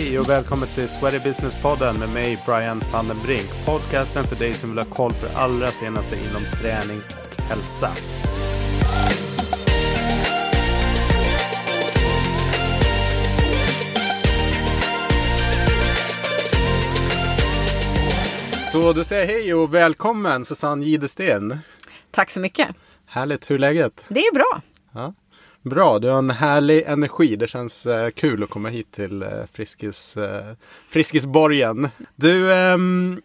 Hej och välkommen till Sweaty Business-podden med mig Brian van den Brink. Podcasten för dig som vill ha koll på det allra senaste inom träning och hälsa. Så du säger hej och välkommen Susanne Gidesten. Tack så mycket. Härligt, hur är läget? Det är bra. Ja. Bra, du har en härlig energi. Det känns eh, kul att komma hit till eh, Friskis, eh, Friskisborgen. Du, ehm,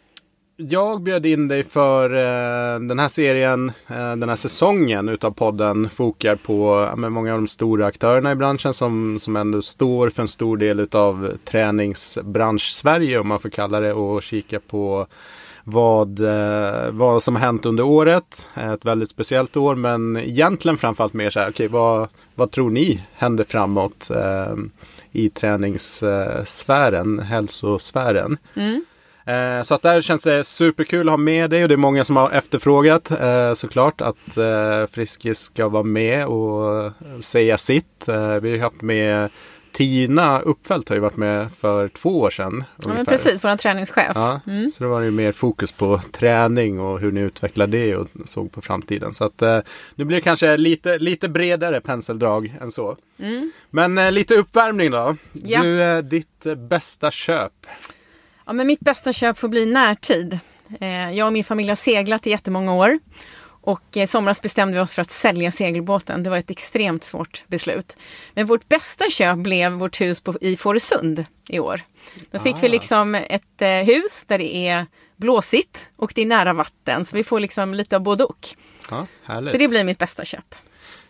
jag bjöd in dig för eh, den här serien, eh, den här säsongen utav podden fokar på ja, många av de stora aktörerna i branschen som, som ändå står för en stor del utav träningsbransch Sverige om man får kalla det och kika på vad, eh, vad som har hänt under året. Ett väldigt speciellt år men egentligen framförallt mer så här, okay, vad, vad tror ni händer framåt eh, i träningssfären, hälsosfären? Mm. Eh, så att där känns det superkul att ha med dig och det är många som har efterfrågat eh, såklart att eh, Friskis ska vara med och säga sitt. Eh, vi har haft med Tina Uppfält har ju varit med för två år sedan. Ja, men precis, vår träningschef. Ja, mm. Så då var det mer fokus på träning och hur ni utvecklar det och såg på framtiden. Så att eh, nu blir det kanske lite, lite bredare penseldrag än så. Mm. Men eh, lite uppvärmning då. Ja. Du, eh, ditt eh, bästa köp? Ja, men mitt bästa köp får bli närtid. Eh, jag och min familj har seglat i jättemånga år. Och i somras bestämde vi oss för att sälja segelbåten. Det var ett extremt svårt beslut. Men vårt bästa köp blev vårt hus på, i Fårösund i år. Då fick Ah. vi liksom ett eh, hus där det är blåsigt och det är nära vatten. Så vi får liksom lite av både och. Härligt. Så det blir mitt bästa köp.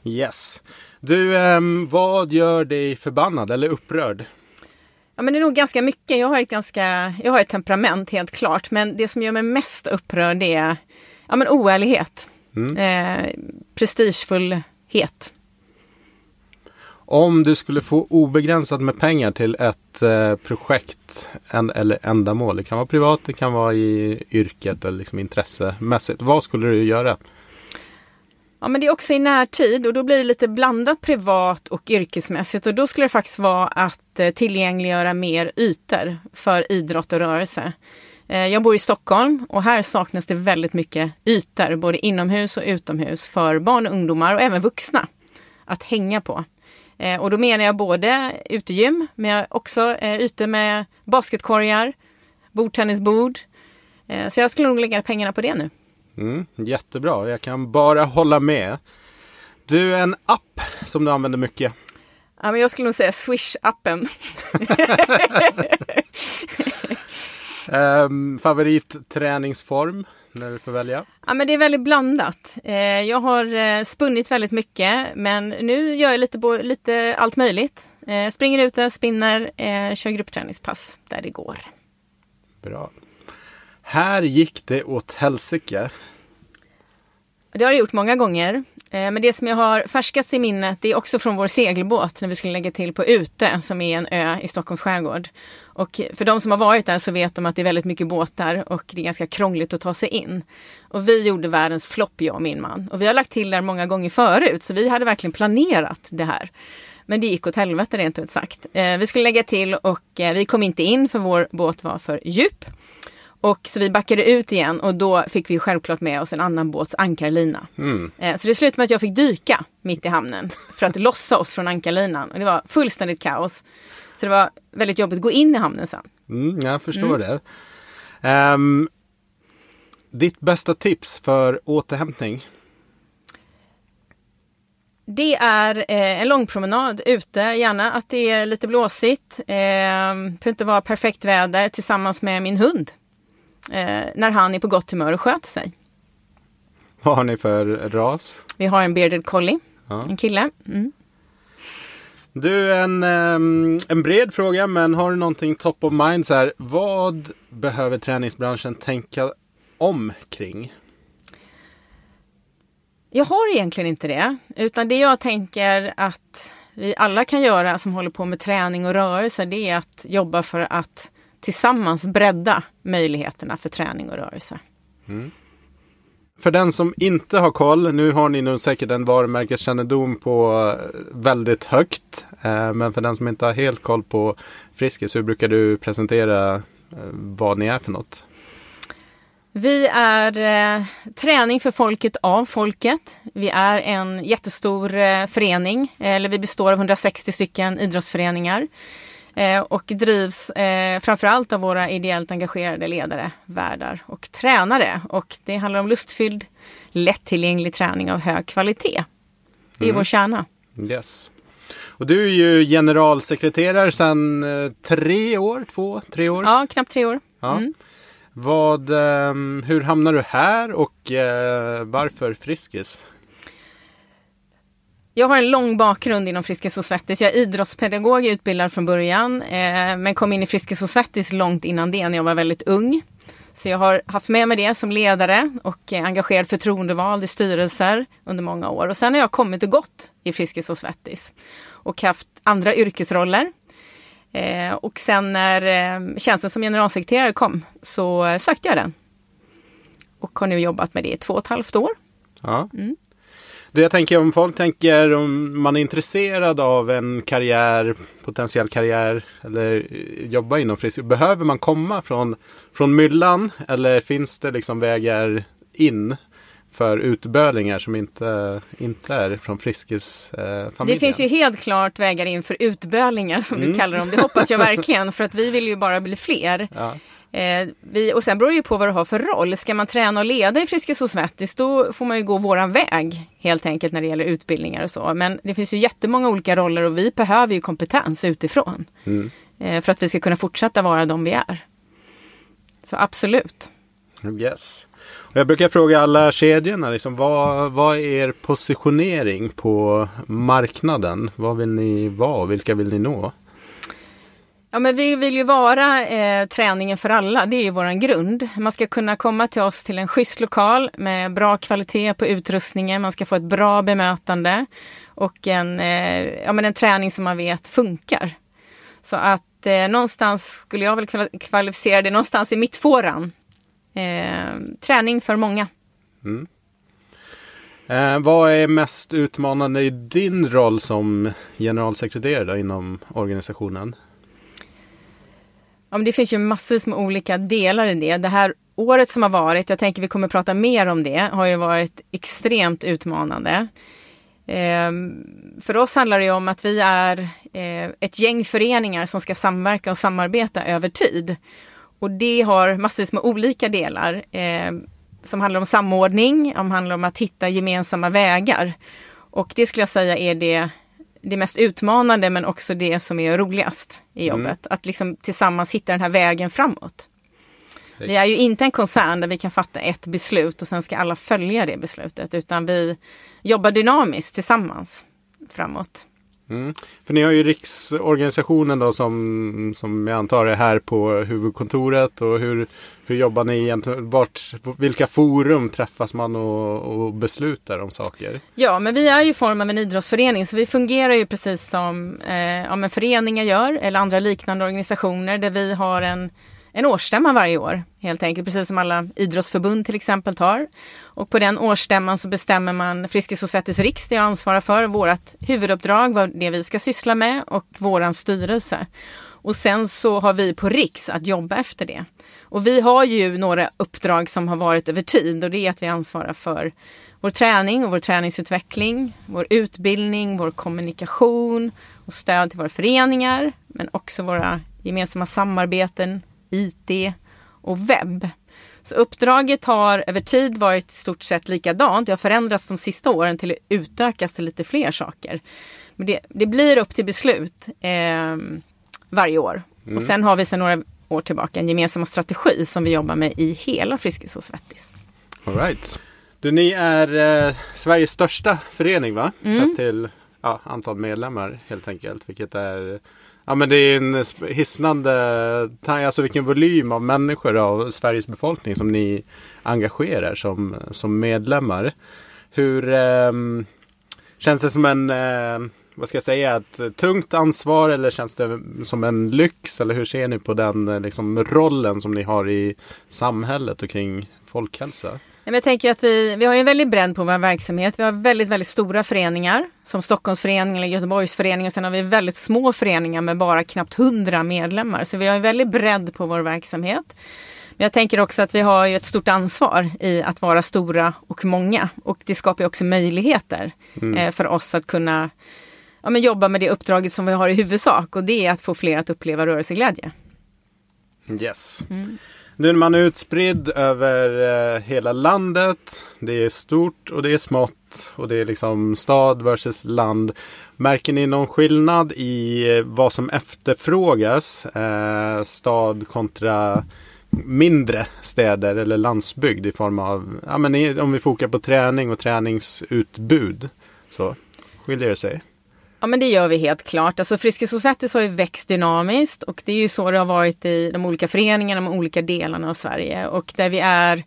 Yes. Du, ehm, vad gör dig förbannad eller upprörd? Ja, men det är nog ganska mycket. Jag har ett, ganska, jag har ett temperament helt klart. Men det som gör mig mest upprörd är ja, men oärlighet. Mm. Eh, prestigefullhet. Om du skulle få obegränsat med pengar till ett eh, projekt en, eller ändamål, det kan vara privat, det kan vara i yrket eller liksom intressemässigt. Vad skulle du göra? Ja, men det är också i närtid och då blir det lite blandat privat och yrkesmässigt och då skulle det faktiskt vara att eh, tillgängliggöra mer ytor för idrott och rörelse. Eh, jag bor i Stockholm och här saknas det väldigt mycket ytor, både inomhus och utomhus för barn och ungdomar och även vuxna att hänga på. Eh, och då menar jag både utegym, men också eh, ytor med basketkorgar, bordtennisbord. Så jag skulle nog lägga pengarna på det nu. Mm, jättebra, jag kan bara hålla med. Du, en app som du använder mycket. Ja, men jag skulle nog säga Swish-appen. Ehm, favoritträningsform när du får välja? Ja, men det är väldigt blandat. Eh, jag har eh, spunnit väldigt mycket, men nu gör jag lite, lite allt möjligt. Eh, springer ute, spinner, kör gruppträningspass där det går. Bra. Här gick det åt helsike. Det har jag gjort många gånger. Eh, men det som jag har färskast i minnet det är också från vår segelbåt när vi skulle lägga till på Ute som är en ö i Stockholms skärgård. Och för de som har varit där så vet de att det är väldigt mycket båtar och det är ganska krångligt att ta sig in. Och vi gjorde världens flopp jag och min man. Och vi har lagt till där många gånger förut så vi hade verkligen planerat det här. Men det gick åt helvete rent ut sagt. Eh, vi skulle lägga till och eh, vi kom inte in för vår båt var för djup. Och så vi backade ut igen och då fick vi självklart med oss en annan båts ankarlina. Mm. Eh, Så det slutade med att jag fick dyka mitt i hamnen för att lossa oss från ankarlinan. Och det var fullständigt kaos. Så det var väldigt jobbigt att gå in i hamnen sen. Mm, jag förstår det. Ehm, ditt bästa tips för återhämtning? Det är eh, en långpromenad ute, gärna att det är lite blåsigt. Eh, behöver inte vara perfekt väder tillsammans med min hund. Eh, när han är på gott humör och sköter sig. Vad har ni för ras? Vi har en bearded collie, Ja. en kille. Mm. Du, en, ehm, en bred fråga, men har du någonting top of mind så här? Vad behöver träningsbranschen tänka om kring? Jag har egentligen inte det, utan det jag tänker att vi alla kan göra som håller på med träning och rörelse, det är att jobba för att tillsammans bredda möjligheterna för träning och rörelse. För den som inte har koll, nu har ni nog säkert en varumärkeskännedom på eh, väldigt högt. Eh, men för den som inte har helt koll på Friskis, hur brukar du presentera eh, vad ni är för något? Vi är eh, träning för folket av folket. Vi är en jättestor eh, förening, eller vi består av 160 stycken idrottsföreningar eh, och drivs eh, framförallt av våra ideellt engagerade ledare, värdar och tränare. Och det handlar om lustfylld, lättillgänglig träning av hög kvalitet. Det är Mm. vår kärna. Yes. Och du är ju generalsekreterare sedan eh, tre år, två, tre år. Ja, knappt tre år. Ja. Mm. Vad, ehm, hur hamnar du här och eh, varför Friskis? Jag har en lång bakgrund inom Friskis och Svettis. Jag är idrottspedagog utbildad från början, eh, men kom in i Friskis och Svettis långt innan det, när jag var väldigt ung. Så jag har haft med mig det som ledare och eh, engagerad förtroendevald i styrelser under många år. Och sen har jag kommit och gått i Friskis och Svettis och haft andra yrkesroller. Eh, och sen när eh, tjänsten som generalsekreterare kom så eh, sökte jag den. Och har nu jobbat med det i två och ett halvt år. Ja. Mm. Det jag tänker om folk tänker om man är intresserad av en karriär, potentiell karriär eller jobba inom Friskis. Behöver man komma från, från myllan eller finns det liksom vägar in för utbölingar som inte, inte är från Friskis eh? Det finns ju helt klart vägar in för utbölingar som Mm. du kallar dem. Det hoppas jag verkligen för att vi vill ju bara bli fler. Ja. Eh, vi, och sen beror det ju på vad du har för roll. Ska man träna och leda i Friskis och Svettis då får man ju gå våran väg helt enkelt när det gäller utbildningar och så. Men det finns ju jättemånga olika roller och vi behöver ju kompetens utifrån. Mm. Eh, för att vi ska kunna fortsätta vara de vi är. Så absolut. Yes. Och jag brukar fråga alla kedjorna, liksom, vad, vad är er positionering på marknaden? Vad vill ni vara och vilka vill ni nå? Ja, men vi vill ju vara eh, träningen för alla, det är ju våran grund. Man ska kunna komma till oss till en schysst lokal med bra kvalitet på utrustningen, man ska få ett bra bemötande och en, eh, ja, men en träning som man vet funkar. Så att eh, någonstans skulle jag väl kvalificera det någonstans i mittfåran. Eh, träning för många. Mm. Eh, vad är mest utmanande i din roll som generalsekreterare inom organisationen? Ja, men det finns ju massor med olika delar i det. Det här året som har varit, jag tänker vi kommer prata mer om det, har ju varit extremt utmanande. Ehm, för oss handlar det ju om att vi är eh, ett gäng föreningar som ska samverka och samarbeta över tid. Och det har massor med olika delar eh, som handlar om samordning, om handlar om att hitta gemensamma vägar. Och det skulle jag säga är det, det mest utmanande men också det som är roligast i jobbet. Att liksom tillsammans hitta den här vägen framåt. Vi är ju inte en koncern där vi kan fatta ett beslut och sen ska alla följa det beslutet utan vi jobbar dynamiskt tillsammans framåt. Mm. För ni har ju riksorganisationen då som, som jag antar är här på huvudkontoret och hur, hur jobbar ni egentligen? Vart, vilka forum träffas man och, och beslutar om saker? Ja, men vi är ju i form av en idrottsförening så vi fungerar ju precis som eh, ja, men föreningar gör eller andra liknande organisationer där vi har en, en årsstämma varje år helt enkelt, precis som alla idrottsförbund till exempel tar. Och på den årsstämman så bestämmer man Friskis och Svettis Riks, det jag ansvarar för, vårt huvuduppdrag, vad det vi ska syssla med och våran styrelse. Och sen så har vi på Riks att jobba efter det. Och vi har ju några uppdrag som har varit över tid och det är att vi ansvarar för vår träning och vår träningsutveckling, vår utbildning, vår kommunikation och stöd till våra föreningar, men också våra gemensamma samarbeten, IT och webb. Så uppdraget har över tid varit i stort sett likadant. Det har förändrats de sista åren till att utökas till lite fler saker. Men det, det blir upp till beslut eh, varje år. Och sen har vi sedan några år tillbaka en gemensam strategi som vi jobbar med i hela Friskis och Svettis. All right. Du, ni är eh, Sveriges största förening va? Sett till ja, antal medlemmar helt enkelt. Vilket är Ja men det är en hisnande, alltså vilken volym av människor av Sveriges befolkning som ni engagerar som, som medlemmar. Hur eh, känns det som en, eh, vad ska jag säga, ett tungt ansvar eller känns det som en lyx? Eller hur ser ni på den eh, liksom, rollen som ni har i samhället och kring folkhälsa? Jag tänker att vi, vi har en väldigt bredd på vår verksamhet. Vi har väldigt, väldigt stora föreningar som Stockholmsföreningen eller Göteborgsföreningen. Sen har vi väldigt små föreningar med bara knappt 100 medlemmar. Så vi har en väldigt bredd på vår verksamhet. Men jag tänker också att vi har ett stort ansvar i att vara stora och många. Och det skapar också möjligheter mm. eh, för oss att kunna ja, men jobba med det uppdraget som vi har i huvudsak. Och det är att få fler att uppleva rörelseglädje. Yes. Mm. Nu är man utspridd över eh, hela landet. Det är stort och det är smått. Och det är liksom stad versus land. Märker ni någon skillnad i eh, vad som efterfrågas? Eh, stad kontra mindre städer eller landsbygd i form av, ja men om vi fokar på träning och träningsutbud. Så skiljer det sig? Ja men det gör vi helt klart. Alltså Friskis och Svettis har ju växt dynamiskt och det är ju så det har varit i de olika föreningarna, de olika delarna av Sverige. Och där vi är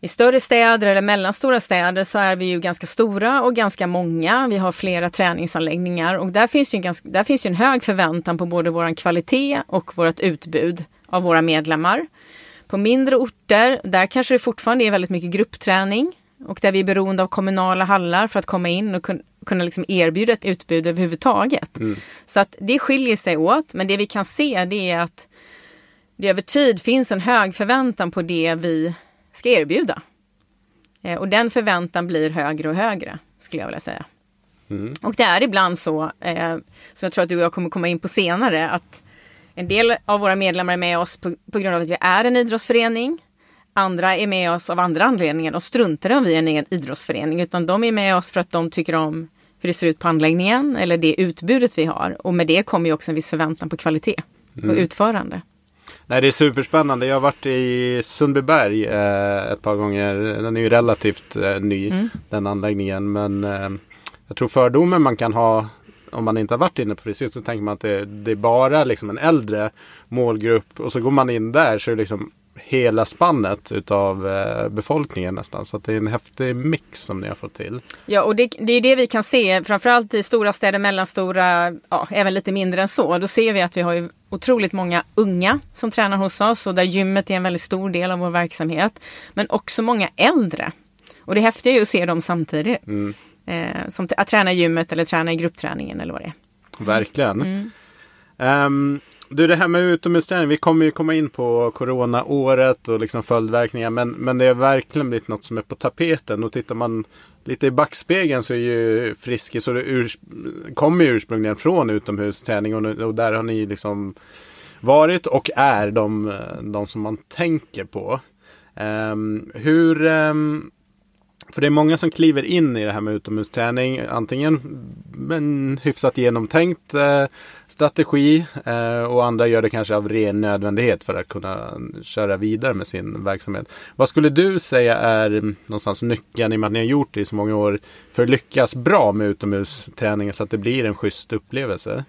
i större städer eller mellanstora städer så är vi ju ganska stora och ganska många. Vi har flera träningsanläggningar och där finns ju en, ganska, där finns ju en hög förväntan på både våran kvalitet och vårt utbud av våra medlemmar. På mindre orter, där kanske det fortfarande är väldigt mycket gruppträning och där vi är beroende av kommunala hallar för att komma in och kunna liksom erbjuda ett utbud överhuvudtaget. Mm. Så att det skiljer sig åt, men det vi kan se det är att det över tid finns en hög förväntan på det vi ska erbjuda. Eh, och den förväntan blir högre och högre, skulle jag vilja säga. Mm. Och det är ibland så, eh, som jag tror att du och jag kommer komma in på senare, att en del av våra medlemmar är med oss på, på grund av att vi är en idrottsförening. Andra är med oss av andra anledningar. De struntar om vi är en idrottsförening utan de är med oss för att de tycker om hur det ser ut på anläggningen eller det utbudet vi har. Och med det kommer ju också en viss förväntan på kvalitet och mm. utförande. Nej, det är superspännande. Jag har varit i Sundbyberg eh, ett par gånger. Den är ju relativt eh, ny, mm. den anläggningen. Men eh, jag tror fördomen man kan ha om man inte har varit inne på Friskis så tänker man att det, det, är bara liksom en äldre målgrupp och så går man in där så är det liksom hela spannet utav eh, befolkningen nästan. Så det är en häftig mix som ni har fått till. Ja, och det, det är det vi kan se, framförallt i stora städer, mellanstora, ja, även lite mindre än så. Då ser vi att vi har otroligt många unga som tränar hos oss och där gymmet är en väldigt stor del av vår verksamhet. Men också många äldre. Och det häftiga är ju att se dem samtidigt. Mm. Eh, som att träna i gymmet eller träna i gruppträningen eller vad det är. Verkligen. Mm. Um, du, det här med utomhusträning. Vi kommer ju komma in på coronaåret och liksom följdverkningar. Men, men det är verkligen blivit något som är på tapeten. Och tittar man lite i backspegeln så är ju Friskis och det ur, kommer ju ursprungligen från utomhusträning. Och, och där har ni liksom varit och är de, de som man tänker på. Um, hur, um, för det är många som kliver in i det här med utomhusträning. Antingen en hyfsat genomtänkt eh, strategi eh, och andra gör det kanske av ren nödvändighet för att kunna köra vidare med sin verksamhet. Vad skulle du säga är någonstans nyckeln i och med att ni har gjort det i så många år för att lyckas bra med utomhusträningen så att det blir en schysst upplevelse?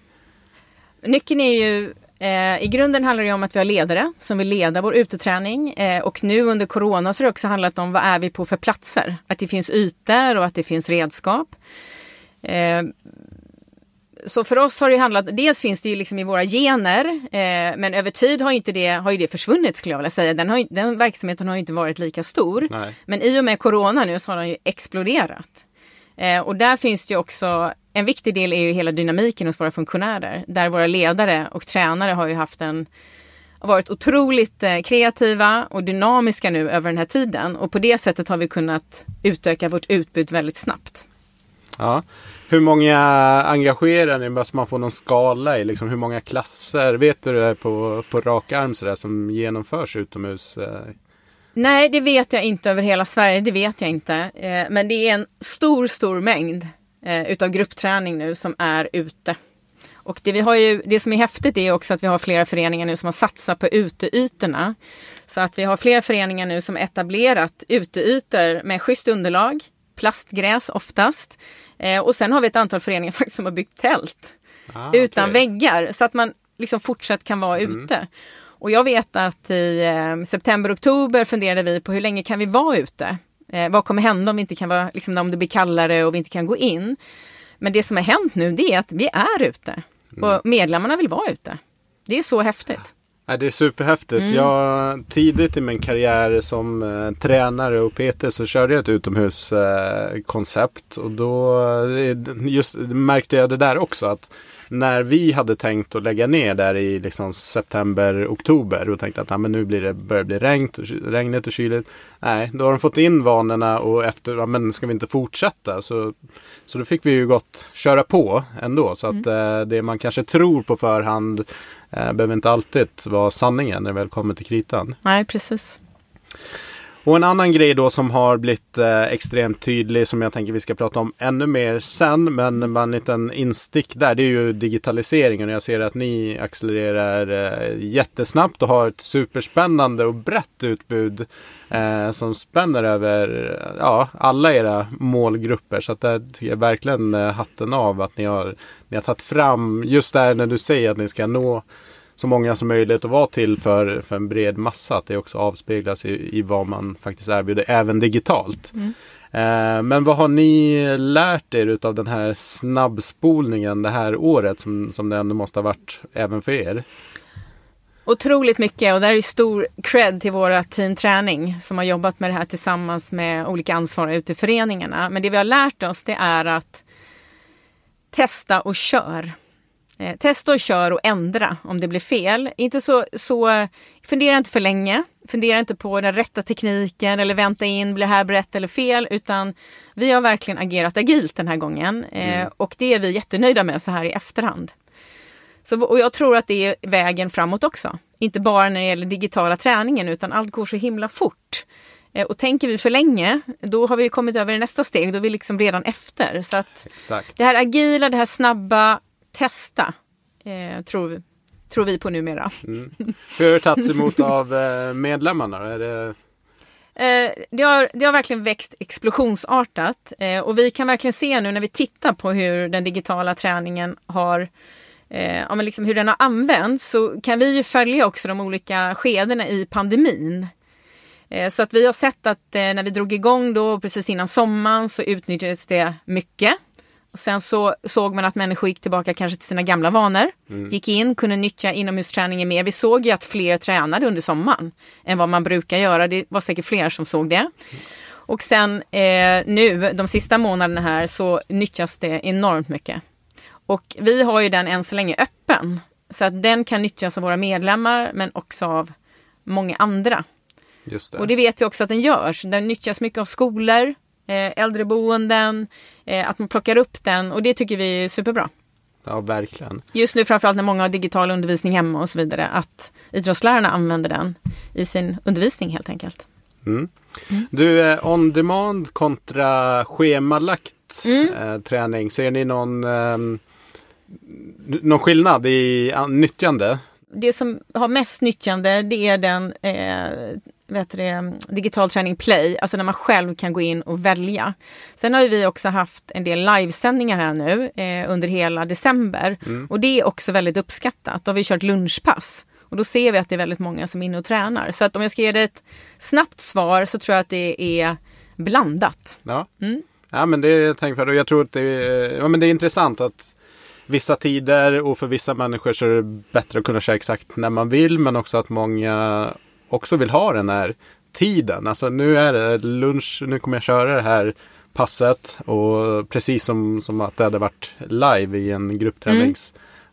Nyckeln är ju Eh, I grunden handlar det om att vi har ledare som vill leda vår uteträning eh, och nu under corona så har det också handlat om vad är vi på för platser? Att det finns ytor och att det finns redskap. Eh, så för oss har det handlat, dels finns det ju liksom i våra gener, eh, men över tid har, inte det, har ju det försvunnit skulle jag vilja säga. Den, har, den verksamheten har inte varit lika stor. Nej. Men i och med corona nu så har den ju exploderat. Eh, och där finns det ju också, en viktig del är ju hela dynamiken hos våra funktionärer. Där våra ledare och tränare har ju haft en varit otroligt eh, kreativa och dynamiska nu över den här tiden och på det sättet har vi kunnat utöka vårt utbud väldigt snabbt. Ja. Hur många engagerar ni? Måste man får någon skala i liksom, hur många klasser? Vet du det på, på rak arm sådär, som genomförs utomhus? Eh, Nej, det vet jag inte över hela Sverige. Det vet jag inte. Eh, men det är en stor, stor mängd eh, utav gruppträning nu som är ute. Och det, vi har ju, det som är häftigt är också att vi har flera föreningar nu som har satsat på uteytorna. Så att vi har flera föreningar nu som etablerat uteytor med schysst underlag, plastgräs oftast. Eh, och sen har vi ett antal föreningar faktiskt som har byggt tält ah, utan okay. väggar så att man liksom fortsatt kan vara mm. ute. Och jag vet att i eh, september, oktober funderade vi på hur länge kan vi vara ute? Eh, vad kommer hända om, vi inte kan vara, liksom, om det blir kallare och vi inte kan gå in? Men det som har hänt nu det är att vi är ute mm. och medlemmarna vill vara ute. Det är så häftigt. Ja, det är superhäftigt. Mm. Jag, tidigt i min karriär som eh, tränare och PT så körde jag ett utomhuskoncept. och då eh, just, märkte jag det där också. att när vi hade tänkt att lägga ner där i liksom september, oktober och tänkte att ah, men nu blir det, börjar det bli regnt, regnigt och kyligt. Nej, då har de fått in vanorna och efter, ah, men ska vi inte fortsätta? Så, så då fick vi ju gott köra på ändå. Så att eh, det man kanske tror på förhand eh, behöver inte alltid vara sanningen när det väl kommer till kritan. Nej, precis. Och en annan grej då som har blivit eh, extremt tydlig som jag tänker vi ska prata om ännu mer sen. Men bara en liten instick där. Det är ju digitaliseringen. Jag ser att ni accelererar eh, jättesnabbt och har ett superspännande och brett utbud eh, som spänner över eh, ja, alla era målgrupper. Så att där tycker jag verkligen eh, hatten av att ni har, ni har tagit fram just där när du säger att ni ska nå så många som möjligt att vara till för, för en bred massa. Att det också avspeglas i, i vad man faktiskt erbjuder, även digitalt. Mm. Eh, men vad har ni lärt er utav den här snabbspolningen det här året som, som det ändå måste ha varit även för er? Otroligt mycket och där är stor cred till våra team träning som har jobbat med det här tillsammans med olika ansvariga ute i föreningarna. Men det vi har lärt oss det är att testa och kör. Eh, testa och kör och ändra om det blir fel. Inte så, så, fundera inte för länge. Fundera inte på den rätta tekniken eller vänta in, blir det här rätt eller fel? Utan vi har verkligen agerat agilt den här gången eh, och det är vi jättenöjda med så här i efterhand. Så, och jag tror att det är vägen framåt också. Inte bara när det gäller digitala träningen utan allt går så himla fort. Eh, och tänker vi för länge, då har vi kommit över i nästa steg. Då är vi liksom redan efter. Så att Exakt. det här agila, det här snabba, testa, eh, tror, tror vi på numera. Mm. Hur har det tagits emot av eh, medlemmarna? Är det... Eh, det, har, det har verkligen växt explosionsartat eh, och vi kan verkligen se nu när vi tittar på hur den digitala träningen har ja, men liksom hur den har använts så kan vi ju följa också de olika skedena i pandemin. Så att vi har sett att när vi drog igång då precis innan sommaren så utnyttjades det mycket. Sen så såg man att människor gick tillbaka kanske till sina gamla vanor. Gick in, kunde nyttja inomhusträningen mer. Vi såg ju att fler tränade under sommaren än vad man brukar göra. Det var säkert fler som såg det. Och sen eh, nu, de sista månaderna här, så nyttjas det enormt mycket. Och vi har ju den än så länge öppen. Så att den kan nyttjas av våra medlemmar men också av många andra. Det. Och det vet vi också att den görs. Den nyttjas mycket av skolor, äldreboenden, eh, att man plockar upp den och det tycker vi är superbra. Ja, verkligen. Just nu framförallt när många har digital undervisning hemma och så vidare, att idrottslärarna använder den i sin undervisning helt enkelt. Mm. Du, eh, on demand kontra schemalagt eh, träning. Ser ni någon, ehm, någon skillnad i an- nyttjande? Det som har mest nyttjande det är den eh, vet det, digital träning play, alltså när man själv kan gå in och välja. Sen har vi också haft en del livesändningar här nu eh, under hela december och det är också väldigt uppskattat. Då har vi kört lunchpass och då ser vi att det är väldigt många som är inne och tränar. Så att om jag ska ge dig ett snabbt svar så tror jag att det är blandat. Ja, Mm. ja men det är tänkt för. Och jag tror att det är, ja, men det är intressant att vissa tider och för vissa människor så är det bättre att kunna köra exakt när man vill. Men också att många också vill ha den här tiden. Alltså nu är det lunch, nu kommer jag köra det här passet. Och precis som, som att det hade varit live i en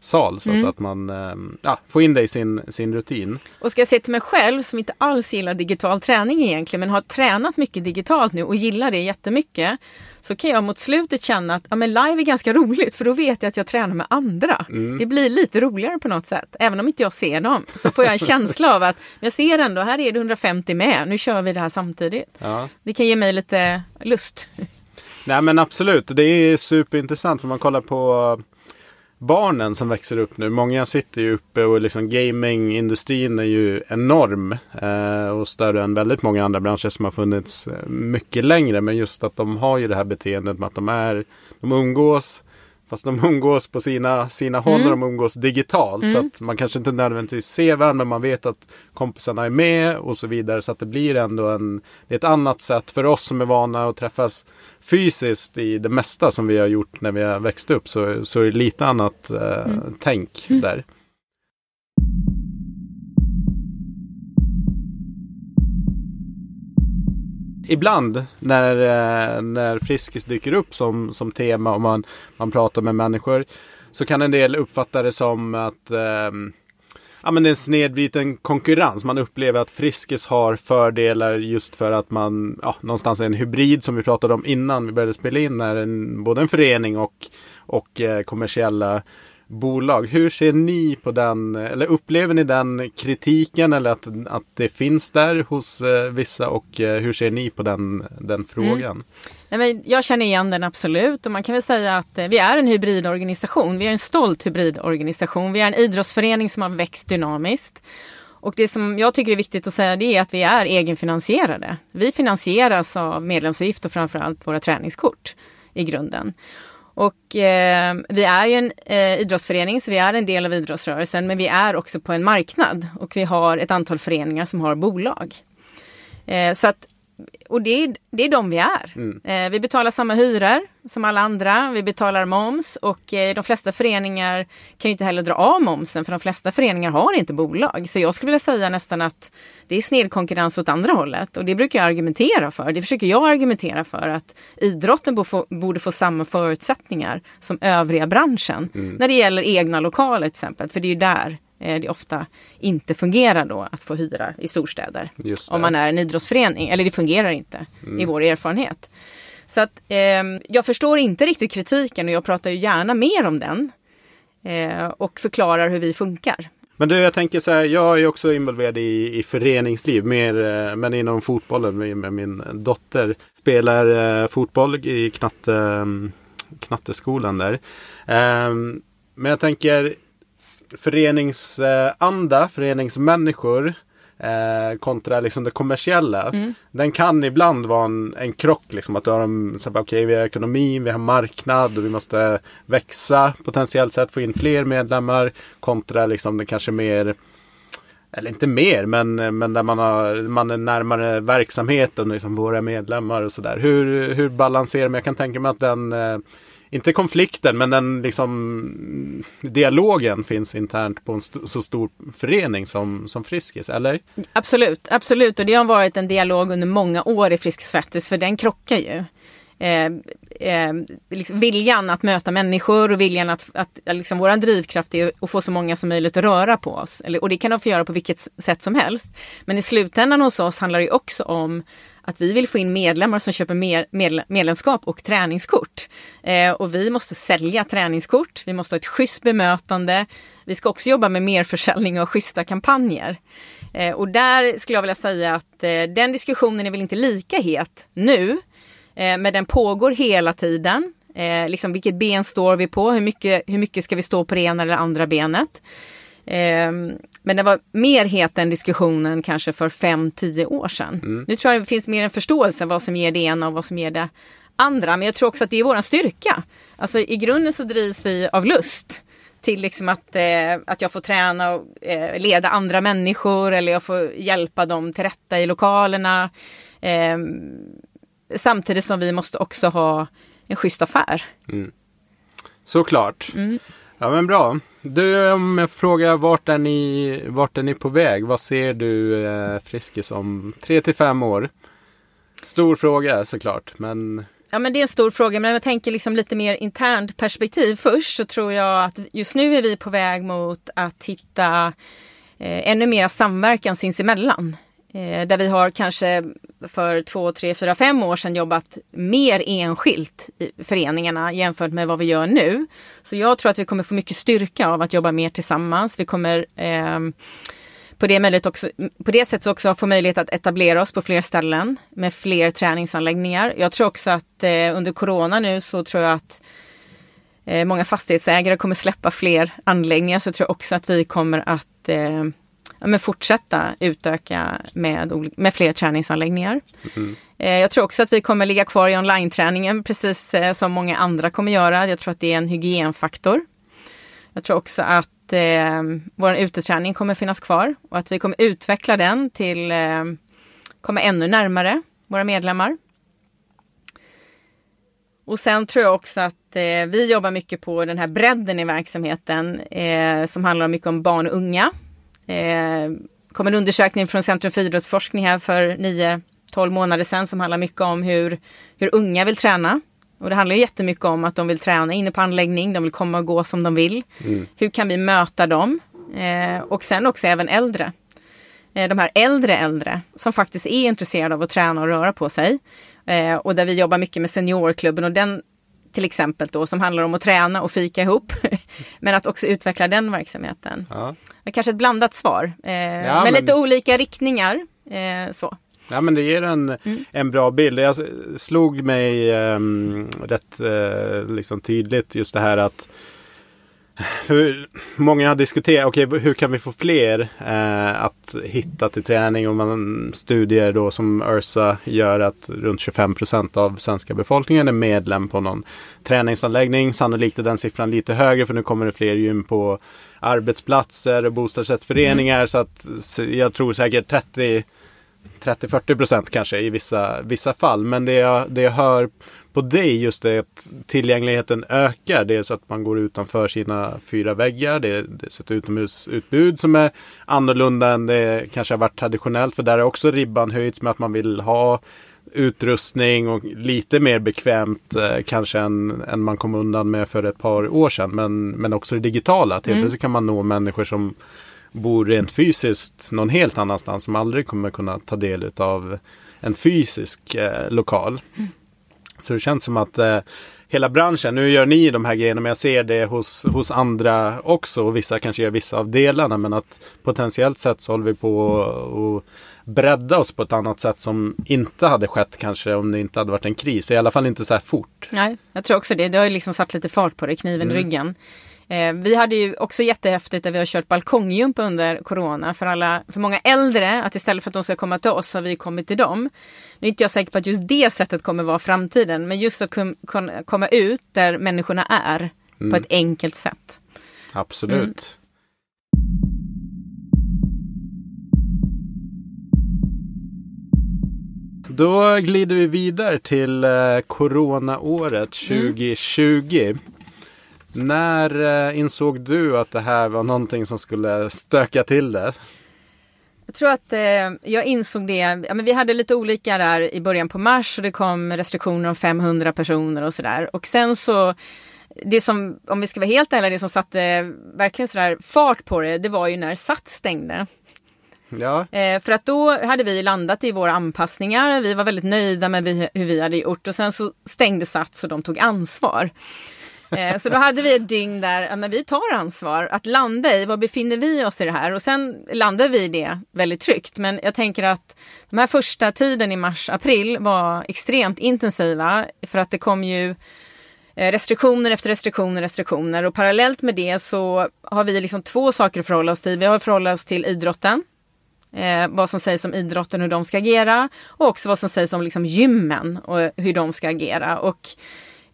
gruppträningssal. Så, så att man eh, ja, får in det i sin, sin rutin. Och ska jag säga till mig själv som inte alls gillar digital träning egentligen men har tränat mycket digitalt nu och gillar det jättemycket. Så kan jag mot slutet känna att ja, men live är ganska roligt för då vet jag att jag tränar med andra. Det blir lite roligare på något sätt. Även om inte jag ser dem så får jag en känsla av att jag ser ändå, här är det 150 med, nu kör vi det här samtidigt. Ja. Det kan ge mig lite lust. Nej men absolut, det är superintressant för man kollar på barnen som växer upp nu. Många sitter ju uppe och liksom gamingindustrin är ju enorm eh, och större än väldigt många andra branscher som har funnits eh, mycket längre. Men just att de har ju det här beteendet med att de är, de umgås Fast de umgås på sina, sina håll och de umgås digitalt. Så att man kanske inte nödvändigtvis ser varandra men man vet att kompisarna är med och så vidare. Så att det blir ändå en, det är ett annat sätt för oss som är vana att träffas fysiskt i det mesta som vi har gjort när vi har växt upp. Så, så är det lite annat eh, tänk där. Ibland när, eh, när Friskis dyker upp som, som tema och man, man pratar med människor så kan en del uppfatta det som att eh, ja, men det är en snedvriden konkurrens. Man upplever att Friskis har fördelar just för att man ja, någonstans är en hybrid som vi pratade om innan vi började spela in. Är en, både en förening och, och eh, kommersiella bolag. Hur ser ni på den, eller upplever ni den kritiken eller att, att det finns där hos eh, vissa och eh, hur ser ni på den, den frågan? Mm. Nej, men jag känner igen den absolut och man kan väl säga att eh, vi är en hybridorganisation. Vi är en stolt hybridorganisation. Vi är en idrottsförening som har växt dynamiskt. Och det som jag tycker är viktigt att säga det är att vi är egenfinansierade. Vi finansieras av medlemsavgift och framförallt våra träningskort i grunden. Och eh, vi är ju en eh, idrottsförening så vi är en del av idrottsrörelsen men vi är också på en marknad och vi har ett antal föreningar som har bolag. Eh, så att och det är, det är de vi är. Mm. Eh, vi betalar samma hyror som alla andra. Vi betalar moms och eh, de flesta föreningar kan ju inte heller dra av momsen för de flesta föreningar har inte bolag. Så jag skulle vilja säga nästan att det är snedkonkurrens åt andra hållet och det brukar jag argumentera för. Det försöker jag argumentera för att idrotten borde få, borde få samma förutsättningar som övriga branschen mm. när det gäller egna lokaler till exempel. För det är ju där det ofta inte fungerar då att få hyra i storstäder. Om man är en idrottsförening, eller det fungerar inte mm. i vår erfarenhet. Så att eh, jag förstår inte riktigt kritiken och jag pratar ju gärna mer om den. Eh, och förklarar hur vi funkar. Men du, jag tänker så här, jag är också involverad i, i föreningsliv, mer, eh, men inom fotbollen med, min dotter. Spelar eh, fotboll i knatte, mm, knatteskolan där. Eh, men jag tänker, föreningsanda, föreningsmänniskor eh, kontra liksom det kommersiella. Mm. Den kan ibland vara en, en krock. Liksom, att du har en, så okay, vi har ekonomi, vi har marknad och vi måste växa potentiellt sett, få in fler medlemmar. Kontra liksom det kanske mer eller inte mer, men, men där man, har, man är närmare verksamheten, liksom våra medlemmar och sådär. Hur, hur balanserar man? Jag kan tänka mig att den eh, inte konflikten, men den liksom dialogen finns internt på en st så stor förening som, som Friskis, eller? Absolut, absolut. Och det har varit en dialog under många år i Friskis Svettis, för den krockar ju. Eh, eh, liksom viljan att möta människor och viljan att, att liksom vår drivkraft är att få så många som möjligt att röra på oss. Eller, och det kan de få göra på vilket sätt som helst. Men i slutändan hos oss handlar det också om att vi vill få in medlemmar som köper med, med, medlemskap och träningskort. Eh, och vi måste sälja träningskort, vi måste ha ett schysst bemötande. Vi ska också jobba med merförsäljning och schyssta kampanjer. Eh, och där skulle jag vilja säga att eh, den diskussionen är väl inte lika het nu, eh, men den pågår hela tiden. Eh, liksom vilket ben står vi på? Hur mycket, hur mycket ska vi stå på det ena eller andra benet? Ehm, men det var mer het än diskussionen kanske för fem tio år sedan. Mm. Nu tror jag det finns mer en förståelse vad som ger det ena och vad som ger det andra. Men jag tror också att det är vår styrka. Alltså i grunden så drivs vi av lust till liksom att, eh, att jag får träna och eh, leda andra människor eller jag får hjälpa dem till rätta i lokalerna. Eh, samtidigt som vi måste också ha en schysst affär. Mm. Såklart. Mm. Ja men bra. Du, om jag frågar vart är ni, vart är ni på väg? Vad ser du eh, Friskis om tre till fem år? Stor fråga såklart, men Ja men det är en stor fråga, men om jag tänker liksom lite mer internt perspektiv först så tror jag att just nu är vi på väg mot att hitta eh, ännu mer samverkan sinsemellan. Eh, där vi har kanske för två, tre, fyra, fem år sedan jobbat mer enskilt i föreningarna jämfört med vad vi gör nu. Så jag tror att vi kommer få mycket styrka av att jobba mer tillsammans. Vi kommer eh, på det, möjligt också, på det sättet också få möjlighet att etablera oss på fler ställen med fler träningsanläggningar. Jag tror också att eh, under corona nu så tror jag att eh, många fastighetsägare kommer släppa fler anläggningar. Så jag tror också att vi kommer att eh, men fortsätta utöka med, med fler träningsanläggningar. Mm. Jag tror också att vi kommer ligga kvar i online-träningen precis eh, som många andra kommer göra. Jag tror att det är en hygienfaktor. Jag tror också att eh, vår uteträning kommer finnas kvar och att vi kommer utveckla den till eh, komma ännu närmare våra medlemmar. Och sen tror jag också att eh, vi jobbar mycket på den här bredden i verksamheten eh, som handlar mycket om barn och unga. Eh, kom en undersökning från Centrum för idrottsforskning här för nio, 12 månader sedan som handlar mycket om hur, hur unga vill träna. Och det handlar ju jättemycket om att de vill träna inne på anläggning, de vill komma och gå som de vill. Mm. Hur kan vi möta dem? Eh, och sen också även äldre. Eh, de här äldre äldre som faktiskt är intresserade av att träna och röra på sig. Eh, och där vi jobbar mycket med seniorklubben och den till exempel då som handlar om att träna och fika ihop. men att också utveckla den verksamheten. Ja. Kanske ett blandat svar. Eh, ja, men... lite olika riktningar. Eh, så. Ja men det ger en, mm. en bra bild. Jag slog mig um, rätt uh, liksom tydligt just det här att för många har diskuterat, okej okay, hur kan vi få fler eh, att hitta till träning? Och man studier då som Ursa gör att runt 25 procent av svenska befolkningen är medlem på någon träningsanläggning. Sannolikt är den siffran lite högre för nu kommer det fler gym på arbetsplatser och bostadsrättsföreningar. Mm. Så att jag tror säkert 30 30-40 procent kanske i vissa, vissa fall. Men det jag, det jag hör på dig just det att tillgängligheten ökar. Dels att man går utanför sina fyra väggar. Det, det är ett utomhusutbud som är annorlunda än det kanske har varit traditionellt. För där är också ribban höjts med att man vill ha utrustning och lite mer bekvämt eh, kanske än, än man kom undan med för ett par år sedan. Men, men också det digitala. Till mm. så kan man nå människor som bor rent fysiskt någon helt annanstans som aldrig kommer kunna ta del av en fysisk eh, lokal. Mm. Så det känns som att eh, hela branschen, nu gör ni de här grejerna men jag ser det hos, hos andra också och vissa kanske gör vissa av delarna men att potentiellt sett så håller vi på att bredda oss på ett annat sätt som inte hade skett kanske om det inte hade varit en kris. I alla fall inte så här fort. Nej, jag tror också det. Det har ju liksom satt lite fart på det, kniven mm. i ryggen. Eh, vi hade ju också jättehäftigt där vi har kört balkongjump under corona för alla, för många äldre, att istället för att de ska komma till oss har vi kommit till dem. Nu är inte jag säker på att just det sättet kommer vara framtiden, men just att kunna komma ut där människorna är mm. på ett enkelt sätt. Absolut. Mm. Då glider vi vidare till eh, coronaåret 2020. Mm. När eh, insåg du att det här var någonting som skulle stöka till det? Jag tror att eh, jag insåg det, ja, men vi hade lite olika där i början på mars och det kom restriktioner om 500 personer och sådär. Och sen så, det som, om vi ska vara helt ärliga, det som satte verkligen sådär fart på det, det var ju när SATS stängde. Ja. Eh, för att då hade vi landat i våra anpassningar, vi var väldigt nöjda med vi, hur vi hade gjort och sen så stängde SATS och de tog ansvar. Eh, så då hade vi ett dygn där, ja, men vi tar ansvar att landa i, var befinner vi oss i det här? Och sen landade vi i det väldigt tryggt. Men jag tänker att de här första tiden i mars, april var extremt intensiva för att det kom ju eh, restriktioner efter restriktioner, restriktioner och parallellt med det så har vi liksom två saker att förhålla oss till. Vi har att förhålla oss till idrotten, eh, vad som sägs om idrotten, hur de ska agera och också vad som sägs om liksom gymmen och hur de ska agera. Och,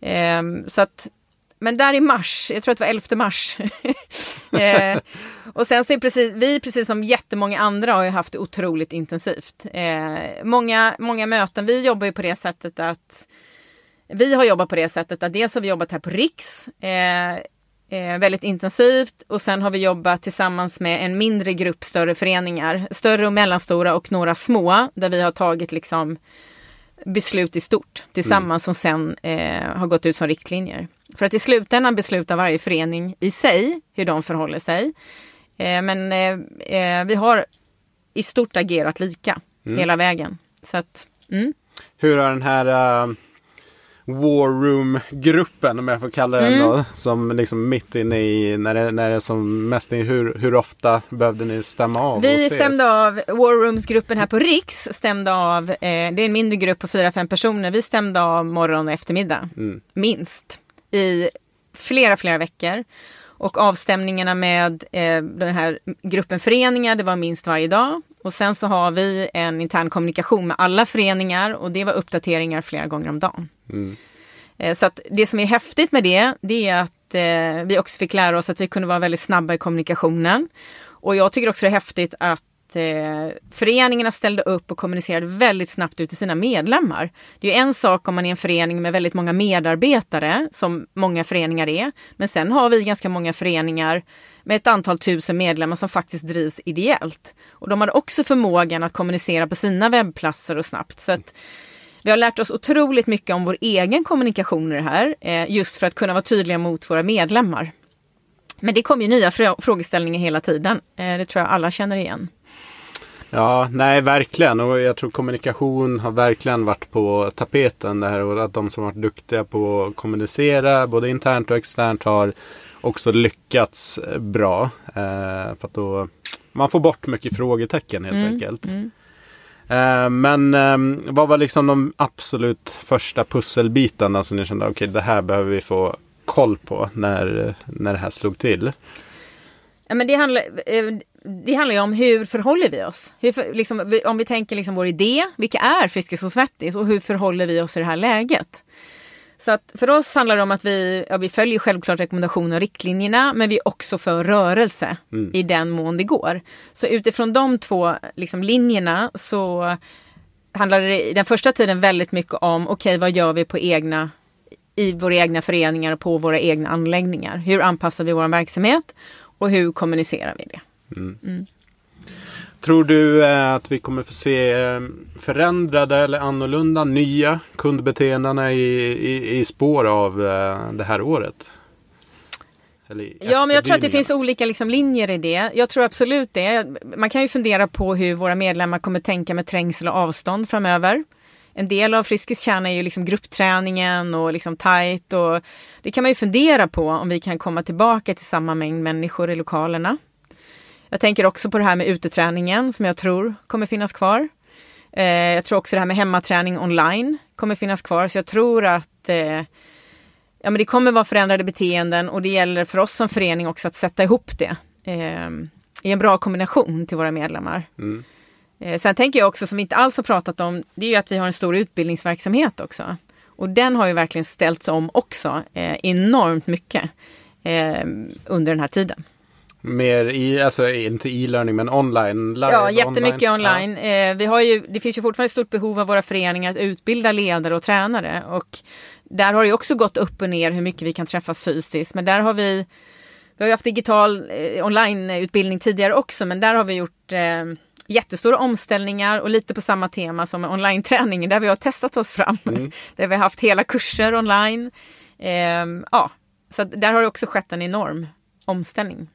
eh, så att men där i mars, jag tror att det var 11 mars. eh, och sen så är precis, vi precis som jättemånga andra har ju haft det otroligt intensivt. Eh, många, många möten, vi jobbar ju på det sättet att vi har jobbat på det sättet att dels har vi jobbat här på Riks eh, eh, väldigt intensivt och sen har vi jobbat tillsammans med en mindre grupp större föreningar, större och mellanstora och några små där vi har tagit liksom beslut i stort tillsammans mm. som sen eh, har gått ut som riktlinjer. För att i slutändan beslutar varje förening i sig hur de förhåller sig. Eh, men eh, eh vi har i stort agerat lika mm. hela vägen. Så att, mm. Hur har den här uh, War Room-gruppen, om jag får kalla den mm. då, som liksom mitt inne i när det, när det är som mest, hur, hur ofta behövde ni stämma av? Vi stämde av, War Rooms-gruppen här på Riks stämde av, eh, det är en mindre grupp på fyra fem personer, vi stämde av morgon och eftermiddag, mm. minst i flera, flera veckor. Och avstämningarna med eh, den här gruppen föreningar, det var minst varje dag. Och sen så har vi en intern kommunikation med alla föreningar och det var uppdateringar flera gånger om dagen. Mm. Eh, så att det som är häftigt med det, det är att eh, vi också fick lära oss att vi kunde vara väldigt snabba i kommunikationen. Och jag tycker också det är häftigt att eh, föreningarna ställde upp och kommunicerade väldigt snabbt ut till sina medlemmar. Det är ju en sak om man är en förening med väldigt många medarbetare, som många föreningar är. Men sen har vi ganska många föreningar med ett antal tusen medlemmar som faktiskt drivs ideellt. Och de hade också förmågan att kommunicera på sina webbplatser och snabbt. Så att, vi har lärt oss otroligt mycket om vår egen kommunikation i det här, eh, just för att kunna vara tydliga mot våra medlemmar. Men det kommer ju nya frågeställningar hela tiden. Eh, det tror jag alla känner igen. Ja, nej verkligen och jag tror kommunikation har verkligen varit på tapeten det här och att de som varit duktiga på att kommunicera både internt och externt har också lyckats bra. Eh, för att då man får bort mycket frågetecken helt mm, enkelt. Mm. Eh, men eh, vad var liksom de absolut första pusselbitarna som ni kände okej okay, det här behöver vi få koll på när, när det här slog till? Ja, men det, handlar, eh, det handlar ju om hur förhåller vi oss? Hur, liksom, om vi tänker liksom vår idé, vilka är Friskis och Svettis och hur förhåller vi oss i det här läget? Så att för oss handlar det om att vi, ja, vi följer självklart rekommendationer och riktlinjerna men vi är också för rörelse mm. i den mån det går. Så utifrån de två liksom, linjerna så handlar det i den första tiden väldigt mycket om okej okay, vad gör vi på egna i våra egna föreningar och på våra egna anläggningar. Hur anpassar vi vår verksamhet och hur kommunicerar vi det? Mm. Mm. Tror du eh, att vi kommer få se eh, förändrade eller annorlunda nya kundbeteenden i, i, i spår av eh, det här året? Ja, men jag tror att det finns olika liksom, linjer i det. Jag tror absolut det. Man kan ju fundera på hur våra medlemmar kommer tänka med trängsel och avstånd framöver. En del av Friskis kärna är ju liksom gruppträningen och liksom tight och det kan man ju fundera på om vi kan komma tillbaka till samma mängd människor i lokalerna. Jag tänker också på det här med uteträningen som jag tror kommer finnas kvar. Eh, jag tror också det här med hemmaträning online kommer finnas kvar. Så jag tror att eh, ja, men det kommer vara förändrade beteenden och det gäller för oss som förening också att sätta ihop det eh, i en bra kombination till våra medlemmar. Mm. Eh, sen tänker jag också, som vi inte alls har pratat om, det är ju att vi har en stor utbildningsverksamhet också. Och den har ju verkligen ställts om också eh, enormt mycket eh, under den här tiden. Mer i, alltså inte e-learning men online? Live, ja, jättemycket online. online. Ja. Eh, vi har ju, det finns ju fortfarande ett stort behov av våra föreningar att utbilda ledare och tränare. Och där har det också gått upp och ner hur mycket vi kan träffas fysiskt. Men där har vi, vi har ju haft digital eh, onlineutbildning tidigare också men där har vi gjort eh, jättestora omställningar och lite på samma tema som online-träningen där vi har testat oss fram. Mm. där vi har haft hela kurser online. Eh, ja, så där har det också skett en enorm omställning.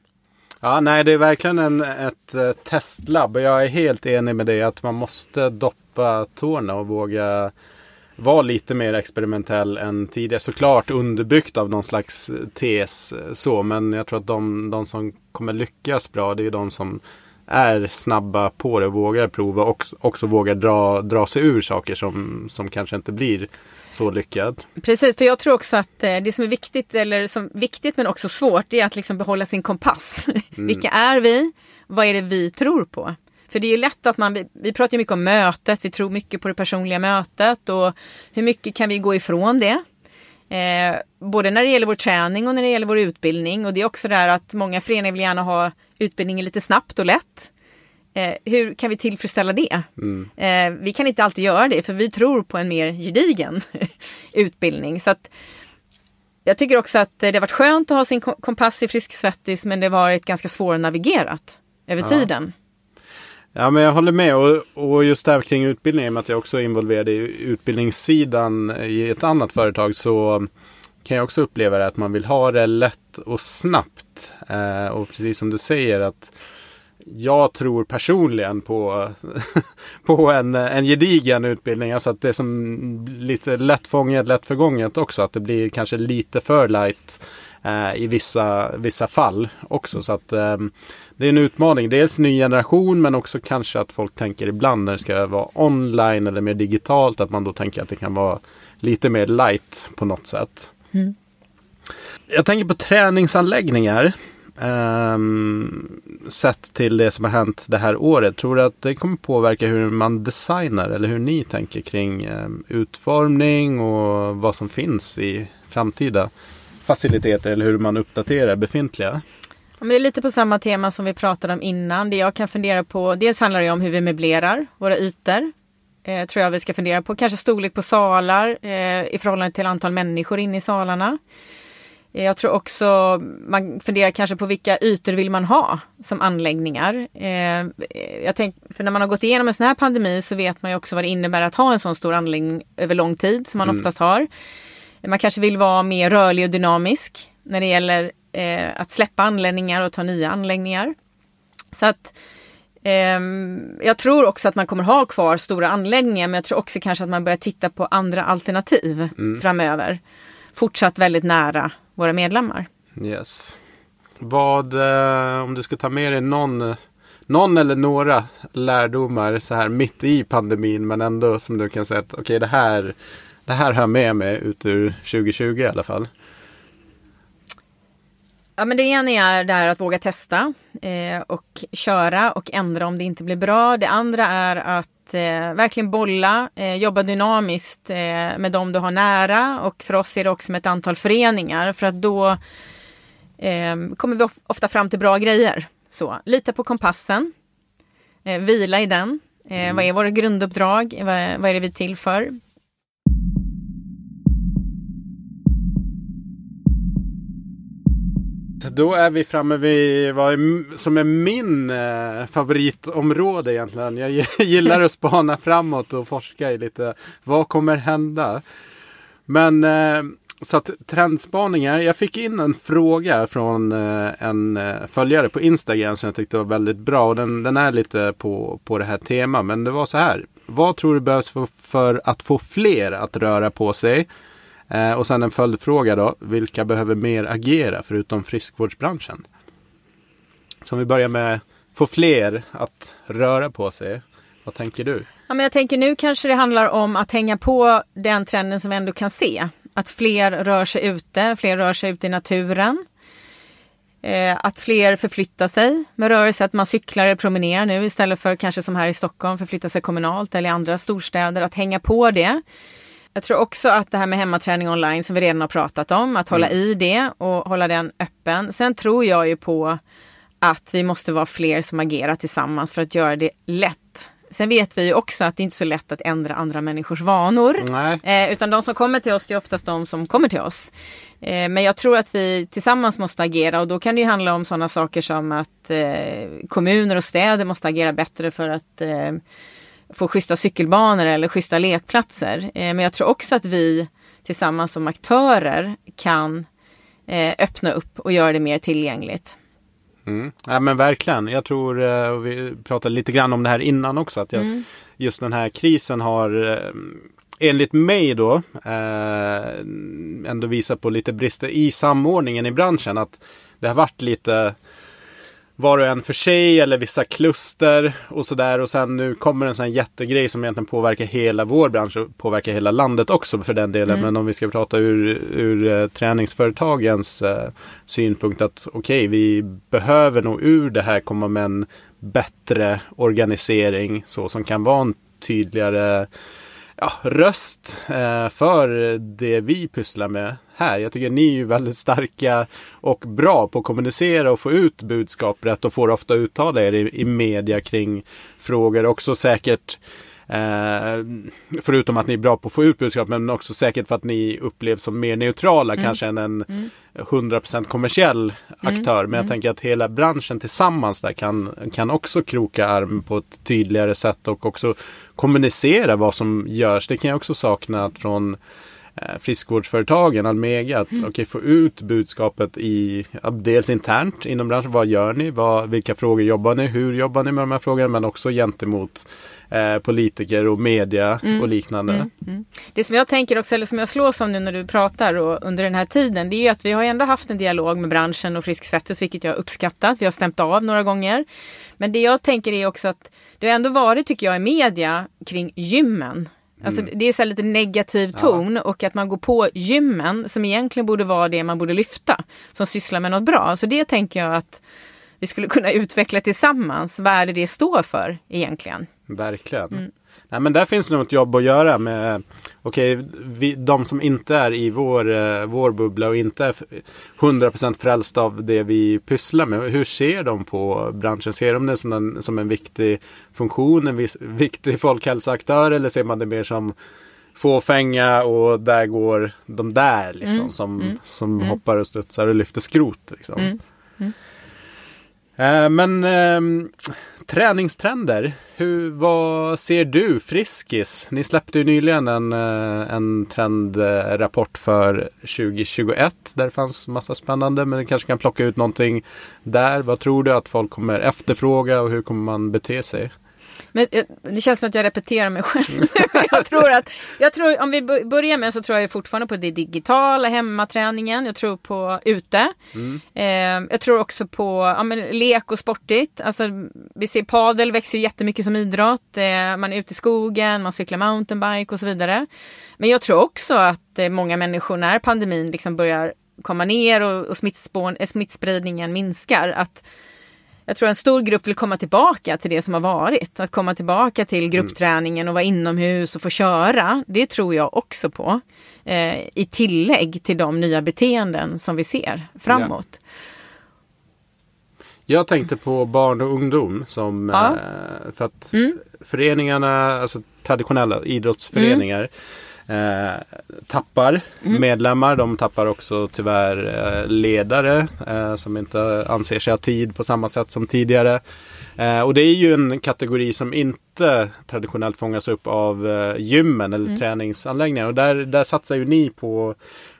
Ja, nej, det är verkligen en, ett eh, testlabb och jag är helt enig med dig att man måste doppa tårna och våga vara lite mer experimentell än tidigare. Såklart underbyggt av någon slags eh, tes eh, så, men jag tror att de, de som kommer lyckas bra, det är de som är snabba på det och vågar prova och också vågar dra, dra sig ur saker som, som kanske inte blir så lyckad. Precis, för jag tror också att eh, det som är viktigt, eller som viktigt men också svårt, det är att liksom behålla sin kompass. Mm. Vilka är vi? Vad är det vi tror på? För det är ju lätt att man, vi pratar mycket om mötet, vi tror mycket på det personliga mötet och hur mycket kan vi gå ifrån det? Eh, både när det gäller vår träning och när det gäller vår utbildning. Och det är också där att många föreningar vill gärna ha utbildningen lite snabbt och lätt. Eh, hur kan vi tillfredsställa det? Mm. Eh, vi kan inte alltid göra det för vi tror på en mer gedigen utbildning. Så att, jag tycker också att det har varit skönt att ha sin kompass i Frisk Svettis men det har varit ganska svårnavigerat över ja. tiden. Ja men jag håller med och, och just där kring utbildningen med att jag också är involverad i utbildningssidan i ett annat företag så kan jag också uppleva det att man vill ha det lätt och snabbt. Eh, och precis som du säger att jag tror personligen på, på en, en gedigen utbildning. Alltså att det är som lite lättfångat, lätt förgånget också. Att det blir kanske lite för light eh, i vissa, vissa fall också. Så att eh, det är en utmaning. Dels ny generation men också kanske att folk tänker ibland när det ska vara online eller mer digitalt. Att man då tänker att det kan vara lite mer light på något sätt. Mm. Jag tänker på träningsanläggningar. Um, sett till det som har hänt det här året. Tror du att det kommer påverka hur man designar eller hur ni tänker kring um, utformning och vad som finns i framtida faciliteter eller hur man uppdaterar befintliga? Men det är lite på samma tema som vi pratade om innan. Det jag kan fundera på, dels handlar det om hur vi möblerar våra ytor. Eh, tror jag vi ska fundera på. Kanske storlek på salar eh, i förhållande till antal människor inne i salarna. Eh, jag tror också man funderar kanske på vilka ytor vill man ha som anläggningar. Eh, jag tänk, för när man har gått igenom en sån här pandemi så vet man ju också vad det innebär att ha en sån stor anläggning över lång tid som man mm. oftast har. Man kanske vill vara mer rörlig och dynamisk när det gäller eh, att släppa anläggningar och ta nya anläggningar. Så att eh, jag tror också att man kommer ha kvar stora anläggningar men jag tror också kanske att man börjar titta på andra alternativ mm. framöver. Fortsatt väldigt nära våra medlemmar. Yes. Vad, eh, om du ska ta med dig någon, någon eller några lärdomar så här mitt i pandemin men ändå som du kan säga att okej okay, det här det här jag med mig ut ur 2020 i alla fall. Ja, men det ena är det här att våga testa eh, och köra och ändra om det inte blir bra. Det andra är att eh, verkligen bolla, eh, jobba dynamiskt eh, med de du har nära och för oss är det också med ett antal föreningar för att då eh, kommer vi ofta fram till bra grejer. Så lita på kompassen, eh, vila i den. Mm. Vad är våra grunduppdrag? Vad, vad är det vi är till för? Då är vi framme vid vad som är min eh, favoritområde egentligen. Jag gillar att spana framåt och forska i lite vad kommer hända. Men eh, så att trendspaningar. Jag fick in en fråga från eh, en eh, följare på Instagram som jag tyckte var väldigt bra. Och den, den är lite på, på det här temat. Men det var så här. Vad tror du behövs för, för att få fler att röra på sig? Eh, och sen en följdfråga då. Vilka behöver mer agera förutom friskvårdsbranschen? Så om vi börjar med få fler att röra på sig. Vad tänker du? Ja, men jag tänker nu kanske det handlar om att hänga på den trenden som vi ändå kan se. Att fler rör sig ute, fler rör sig ute i naturen. Eh, att fler förflyttar sig med rörelse, att man cyklar eller promenerar nu istället för kanske som här i Stockholm förflytta sig kommunalt eller i andra storstäder. Att hänga på det. Jag tror också att det här med hemmaträning online som vi redan har pratat om, att hålla mm. i det och hålla den öppen. Sen tror jag ju på att vi måste vara fler som agerar tillsammans för att göra det lätt. Sen vet vi ju också att det inte är så lätt att ändra andra människors vanor. Eh, utan de som kommer till oss, det är oftast de som kommer till oss. Eh, men jag tror att vi tillsammans måste agera och då kan det ju handla om sådana saker som att eh, kommuner och städer måste agera bättre för att eh, få schyssta cykelbanor eller schyssta lekplatser. Eh, men jag tror också att vi tillsammans som aktörer kan eh, öppna upp och göra det mer tillgängligt. Mm. Ja men verkligen. Jag tror, eh, och vi pratade lite grann om det här innan också, att jag, mm. just den här krisen har enligt mig då ändå visat på lite brister i samordningen i branschen. Att det har varit lite var och en för sig eller vissa kluster och sådär. Och sen nu kommer en sån här jättegrej som egentligen påverkar hela vår bransch och påverkar hela landet också för den delen. Mm. Men om vi ska prata ur, ur uh, träningsföretagens uh, synpunkt att okej, okay, vi behöver nog ur det här komma med en bättre organisering så som kan vara en tydligare ja, röst eh, för det vi pysslar med här. Jag tycker ni är ju väldigt starka och bra på att kommunicera och få ut budskap rätt och får ofta uttala er i, i media kring frågor. Också säkert förutom att ni är bra på att få ut budskap men också säkert för att ni upplevs som mer neutrala mm. kanske än en mm. 100% kommersiell mm. aktör. Men jag mm. tänker att hela branschen tillsammans där kan, kan också kroka arm på ett tydligare sätt och också kommunicera vad som görs. Det kan jag också sakna från eh, friskvårdsföretagen, Almega, att mm. okay, få ut budskapet i, dels internt inom branschen. Vad gör ni? Vad, vilka frågor jobbar ni? Hur jobbar ni med de här frågorna? Men också gentemot eh, politiker och media mm. och liknande. Mm. Mm. Det som jag tänker också, eller som jag slås om nu när du pratar och under den här tiden, det är ju att vi har ändå haft en dialog med branschen och Frisk Svettis, vilket jag uppskattat. Vi har stämt av några gånger. Men det jag tänker är också att det har ändå varit, tycker jag, i media kring gymmen. Alltså mm. det är så lite negativ ton ja. och att man går på gymmen som egentligen borde vara det man borde lyfta. Som sysslar med något bra. Så det tänker jag att vi skulle kunna utveckla tillsammans. Vad är det det står för egentligen? Verkligen. Mm. Nej, men där finns nog ett jobb att göra med Okej, vi, de som inte är i vår, eh, vår bubbla och inte är 100% frälsta av det vi pysslar med. Hur ser de på branschen? Ser de det som en, som en viktig funktion, en viss, viktig folkhälsoaktör eller ser man det mer som fåfänga och där går de där liksom Mm, som, mm, som mm. hoppar och studsar och lyfter skrot. Liksom. Mm, mm. Eh, men eh, träningstrender, hur, vad ser du Friskis? Ni släppte ju nyligen en, eh, en trendrapport för 2021 där det fanns massa spännande men du kanske kan plocka ut någonting där. Vad tror du att folk kommer efterfråga och hur kommer man bete sig? Men eh, det känns som att jag repeterar mig själv. jag tror att, jag tror, om vi börjar med så tror jag fortfarande på det digitala, hemmaträningen. Jag tror på ute. Mm. Eh, jag tror också på ja, men, lek och sportigt. Alltså, vi ser padel växer ju jättemycket som idrott. Eh, man är ute i skogen, man cyklar mountainbike och så vidare. Men jag tror också att eh, många människor när pandemin liksom börjar komma ner och, och smittspån, eh, smittspridningen minskar. Att jag tror en stor grupp vill komma tillbaka till det som har varit. Att komma tillbaka till gruppträningen och vara inomhus och få köra. Det tror jag också på. Eh, I tillägg till de nya beteenden som vi ser framåt. Jag tänkte på barn och ungdom som Ja. eh, för att Mm. föreningarna, alltså traditionella idrottsföreningar eh, tappar Mm. medlemmar. De tappar också tyvärr eh, ledare eh, som inte anser sig ha tid på samma sätt som tidigare. Eh, och det är ju en kategori som inte traditionellt fångas upp av eh, gymmen eller Mm. träningsanläggningar. Och där, där satsar ju ni på,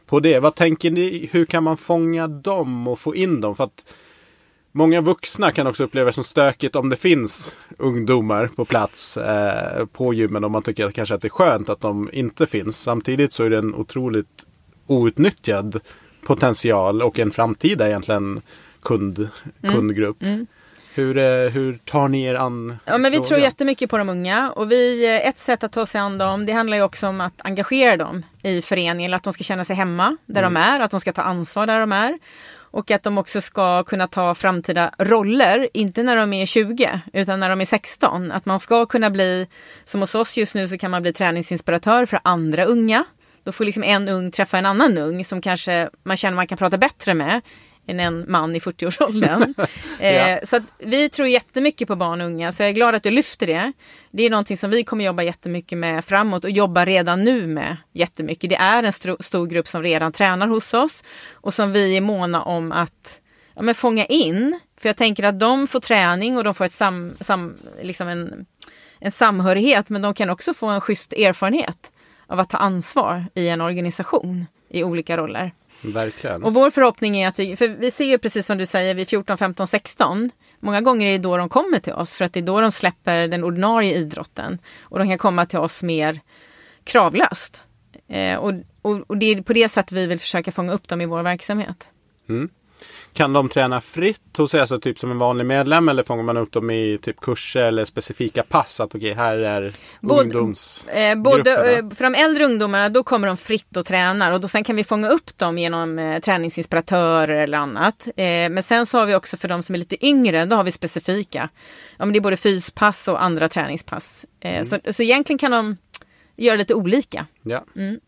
på det. Vad tänker ni? Hur kan man fånga dem och få in dem? För att Många vuxna kan också uppleva det som stökigt om det finns ungdomar på plats eh, på gymmen och man tycker att kanske att det är skönt att de inte finns. Samtidigt så är det en otroligt outnyttjad potential och en framtida egentligen kund, Mm. kundgrupp. Mm. Hur, eh, hur tar ni er an Ja, men vi tror jättemycket på de unga och vi, eh, ett sätt att ta sig an dem, det handlar ju också om att engagera dem i föreningen, att de ska känna sig hemma där Mm. de är, att de ska ta ansvar där de är. Och att de också ska kunna ta framtida roller, inte när de är 20 utan när de är 16. Att man ska kunna bli, som hos oss just nu så kan man bli träningsinspiratör för andra unga. Då får liksom en ung träffa en annan ung som kanske man känner man kan prata bättre med än en man i 40-årsåldern. Ja. eh, så att vi tror jättemycket på barn och unga, så jag är glad att du lyfter det. Det är någonting som vi kommer jobba jättemycket med framåt och jobba redan nu med jättemycket. Det är en stor grupp som redan tränar hos oss och som vi är måna om att ja, men fånga in. För jag tänker att de får träning och de får ett sam, sam, liksom en, en samhörighet, men de kan också få en schysst erfarenhet av att ta ansvar i en organisation i olika roller. Verkligen. Och vår förhoppning är att vi, för vi ser ju precis som du säger vid 14, 15, 16. Många gånger är det då de kommer till oss för att det är då de släpper den ordinarie idrotten. Och de kan komma till oss mer kravlöst. Eh, och, och, och det är på det sättet vi vill försöka fånga upp dem i vår verksamhet. Mm. Kan de träna fritt hos alltså typ som en vanlig medlem eller fångar man upp dem i typ kurser eller specifika pass? Att okej, här är Både- ungdoms... Eh, både, eh, för de äldre ungdomarna då kommer de fritt och tränar och då sen kan vi fånga upp dem genom eh, träningsinspiratörer eller annat. Eh, men sen så har vi också för de som är lite yngre, då har vi specifika. Ja, men det är både fyspass och andra träningspass. Eh, så, så egentligen kan de göra lite olika. Ja. Mm.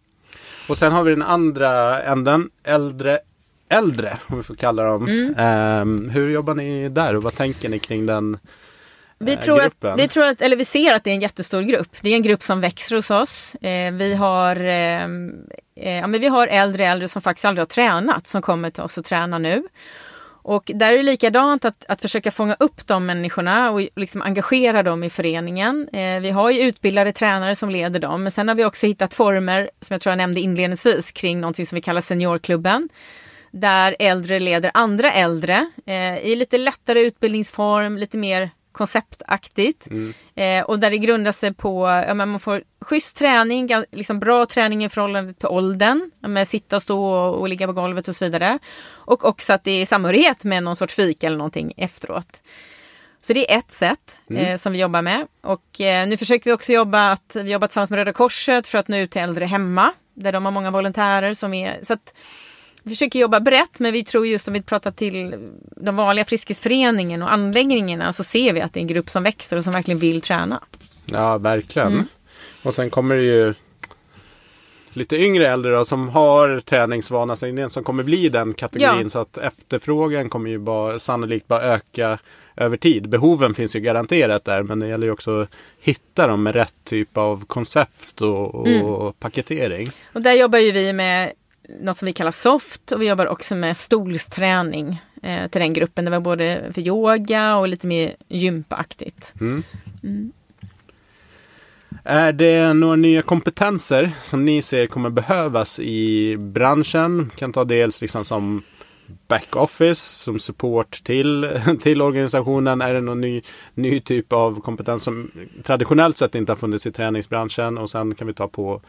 Och sen har vi den andra änden, äldre äldre, om vi får kalla dem. Mm. Ehm, hur jobbar ni där och vad tänker ni kring den Vi eh, tror, att, vi tror att, eller vi ser att det är en jättestor grupp. Det är en grupp som växer hos oss. Eh, vi, har, eh, eh, ja, men vi har äldre äldre som faktiskt aldrig har tränat som kommer till oss och tränar nu. Och där är det likadant att, att försöka fånga upp de människorna och liksom engagera dem i föreningen. Eh, vi har ju utbildade tränare som leder dem, men sen har vi också hittat former, som jag tror jag nämnde inledningsvis, kring någonting som vi kallar seniorklubben. Där äldre leder andra äldre eh, i lite lättare utbildningsform, lite mer konceptaktigt. Mm. Eh, och där det grundar sig på, ja, men man får schysst träning, liksom bra träning i förhållande till åldern, ja, med sitta och stå och, och ligga på golvet och så vidare. Och också att det är samhörighet med någon sorts fika eller någonting efteråt. Så det är ett sätt Mm. eh, som vi jobbar med. Och eh, nu försöker vi också jobba, att, vi jobbar tillsammans med Röda Korset för att nå ut till äldre hemma, där de har många volontärer som är, så att vi försöker jobba brett, men vi tror just om vi pratar till de vanliga Friskisföreningen och anläggningarna så ser vi att det är en grupp som växer och som verkligen vill träna. Ja, verkligen. Mm. Och sen kommer det ju lite yngre äldre då, som har träningsvana som kommer bli den kategorin. Ja. Så att efterfrågan kommer ju bara, sannolikt bara öka över tid. Behoven finns ju garanterat där men det gäller ju också att hitta dem med rätt typ av koncept och, och mm. paketering. Och där jobbar ju vi med något som vi kallar soft och vi jobbar också med stolsträning eh, till den gruppen. Det var både för yoga och lite mer gympaaktigt. Mm. Mm. Är det några nya kompetenser som ni ser kommer behövas i branschen? Kan ta dels liksom som backoffice, som support till, till organisationen. Är det någon ny, ny typ av kompetens som traditionellt sett inte har funnits i träningsbranschen? Och sen kan vi ta på,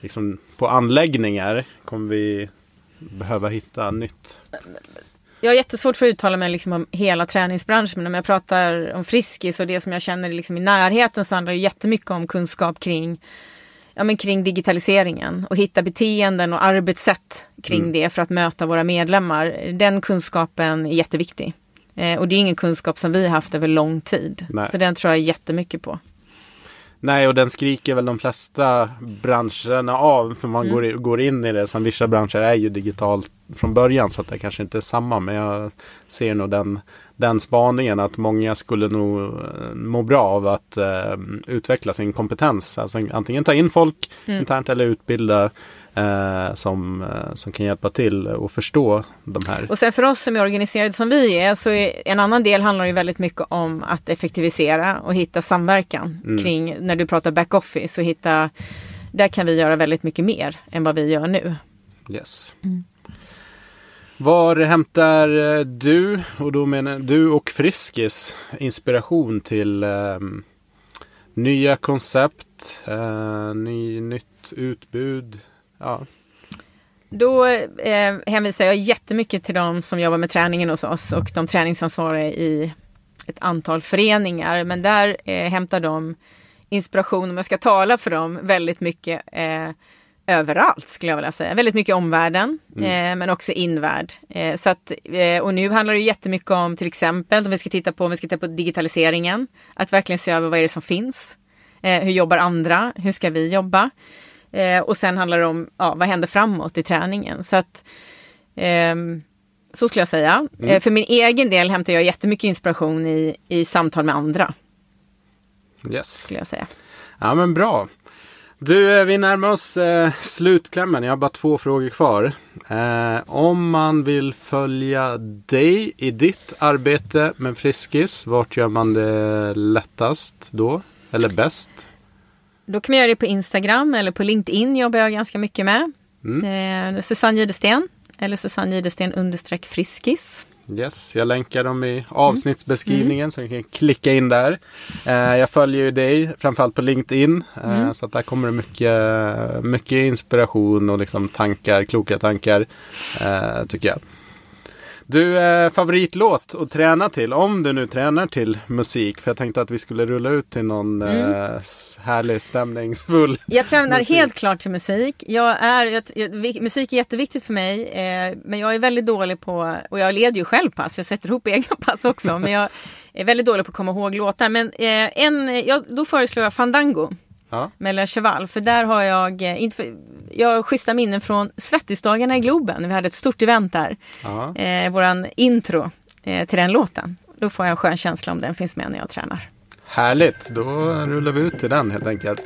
liksom, på anläggningar. Kommer vi behöva hitta nytt? Jag har jättesvårt för att uttala mig liksom om hela träningsbranschen men om jag pratar om Friskis och det som jag känner liksom i närheten så handlar det jättemycket om kunskap kring, ja, men kring digitaliseringen och hitta beteenden och arbetssätt kring mm. det för att möta våra medlemmar. Den kunskapen är jätteviktig. Eh, och det är ingen kunskap som vi har haft över lång tid. Nej. Så den tror jag jättemycket på. Nej, och den skriker väl de flesta branscherna av. För man mm. går, går in i det. Som vissa branscher är ju digitalt från början. Så att det kanske inte är samma. Men jag ser nog den, den spaningen att många skulle nog eh, må bra av att eh, utveckla sin kompetens. Alltså antingen ta in folk mm. internt eller utbilda eh, som, eh, som kan hjälpa till att förstå de här. Och sen för oss som är organiserade som vi är så är en annan del handlar ju väldigt mycket om att effektivisera och hitta samverkan mm. kring när du pratar backoffice och hitta där kan vi göra väldigt mycket mer än vad vi gör nu. Yes. Mm. Var hämtar eh, du och då menar du och Friskis inspiration till eh, nya koncept, eh, ny, nytt utbud, Ja. Då eh, hänvisar jag jättemycket till de som jobbar med träningen hos oss och de träningsansvariga i ett antal föreningar. Men där eh, hämtar de inspiration, om jag ska tala för dem, väldigt mycket eh, överallt skulle jag vilja säga. Väldigt mycket omvärlden mm. eh, men också invärld. Eh, så att, eh, och nu handlar det jättemycket om till exempel om vi ska titta på, om vi ska titta på digitaliseringen. Att verkligen se över vad är det som finns. Eh, hur jobbar andra? Hur ska vi jobba? Eh, och sen handlar det om ja, vad händer framåt i träningen. Så att eh, så skulle jag säga. Mm. Eh, för min egen del hämtar jag jättemycket inspiration i, i samtal med andra. Yes. Skulle jag säga. Ja men bra. Du, eh, vi närmar oss eh, slutklämmen. Jag har bara två frågor kvar. Eh, om man vill följa dig i ditt arbete med Friskis, vart gör man det lättast då? Eller bäst? Då kan man göra det på Instagram eller på LinkedIn jobbar jag ganska mycket med. Mm. Eh, Susanne Gidesten eller Susanne Gidesten understreck Friskis. Yes, jag länkar dem i avsnittsbeskrivningen mm. så ni kan klicka in där. Eh, jag följer ju dig framförallt på LinkedIn. Eh, mm. Så att där kommer det mycket, mycket inspiration och liksom tankar, kloka tankar. Eh, tycker jag. Du, eh, favoritlåt att träna till, om du nu tränar till musik. För jag tänkte att vi skulle rulla ut till någon mm. eh, härlig stämningsfull Jag tränar musik. helt klart till musik. Jag är, jag, jag, musik är jätteviktigt för mig. Eh, men jag är väldigt dålig på, och jag leder ju själv pass, jag sätter ihop egna pass också. men jag är väldigt dålig på att komma ihåg låtar. Men eh, en, ja, då föreslår jag Fandango. Ja. Med Le Cheval, för där har jag, eh, inte för, jag har schyssta minnen från Svettisdagarna i Globen. Vi hade ett stort event där. Ja. Eh, våran intro eh, till den låten. Då får jag en skön känsla om den finns med när jag tränar. Härligt, då rullar vi ut till den helt enkelt.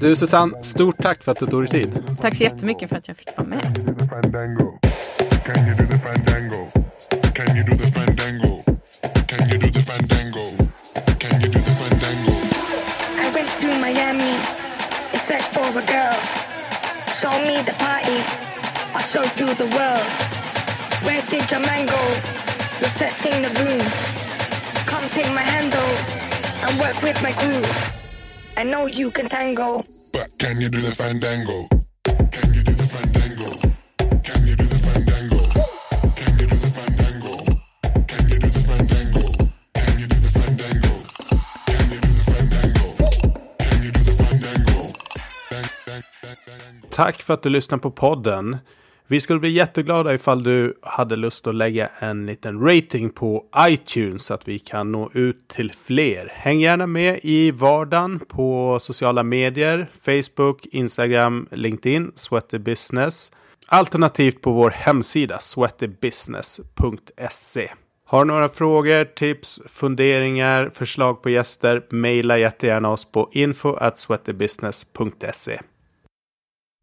Du Susanne, stort tack för att du tog dig tid. Tack så jättemycket för att jag fick vara med. For a girl. Show me the party, I'll show you the world. Where did your man go? You're searching the room. Come take my handle and work with my groove. I know you can tango. But can you do the fandango? Tack för att du lyssnar på podden. Vi skulle bli jätteglada ifall du hade lust att lägga en liten rating på iTunes så att vi kan nå ut till fler. Häng gärna med i vardagen på sociala medier, Facebook, Instagram, LinkedIn, Sweaty Business. Alternativt på vår hemsida sweatybusiness.se. Har du några frågor, tips, funderingar, förslag på gäster? Maila jättegärna oss på info at sweatybusiness.se.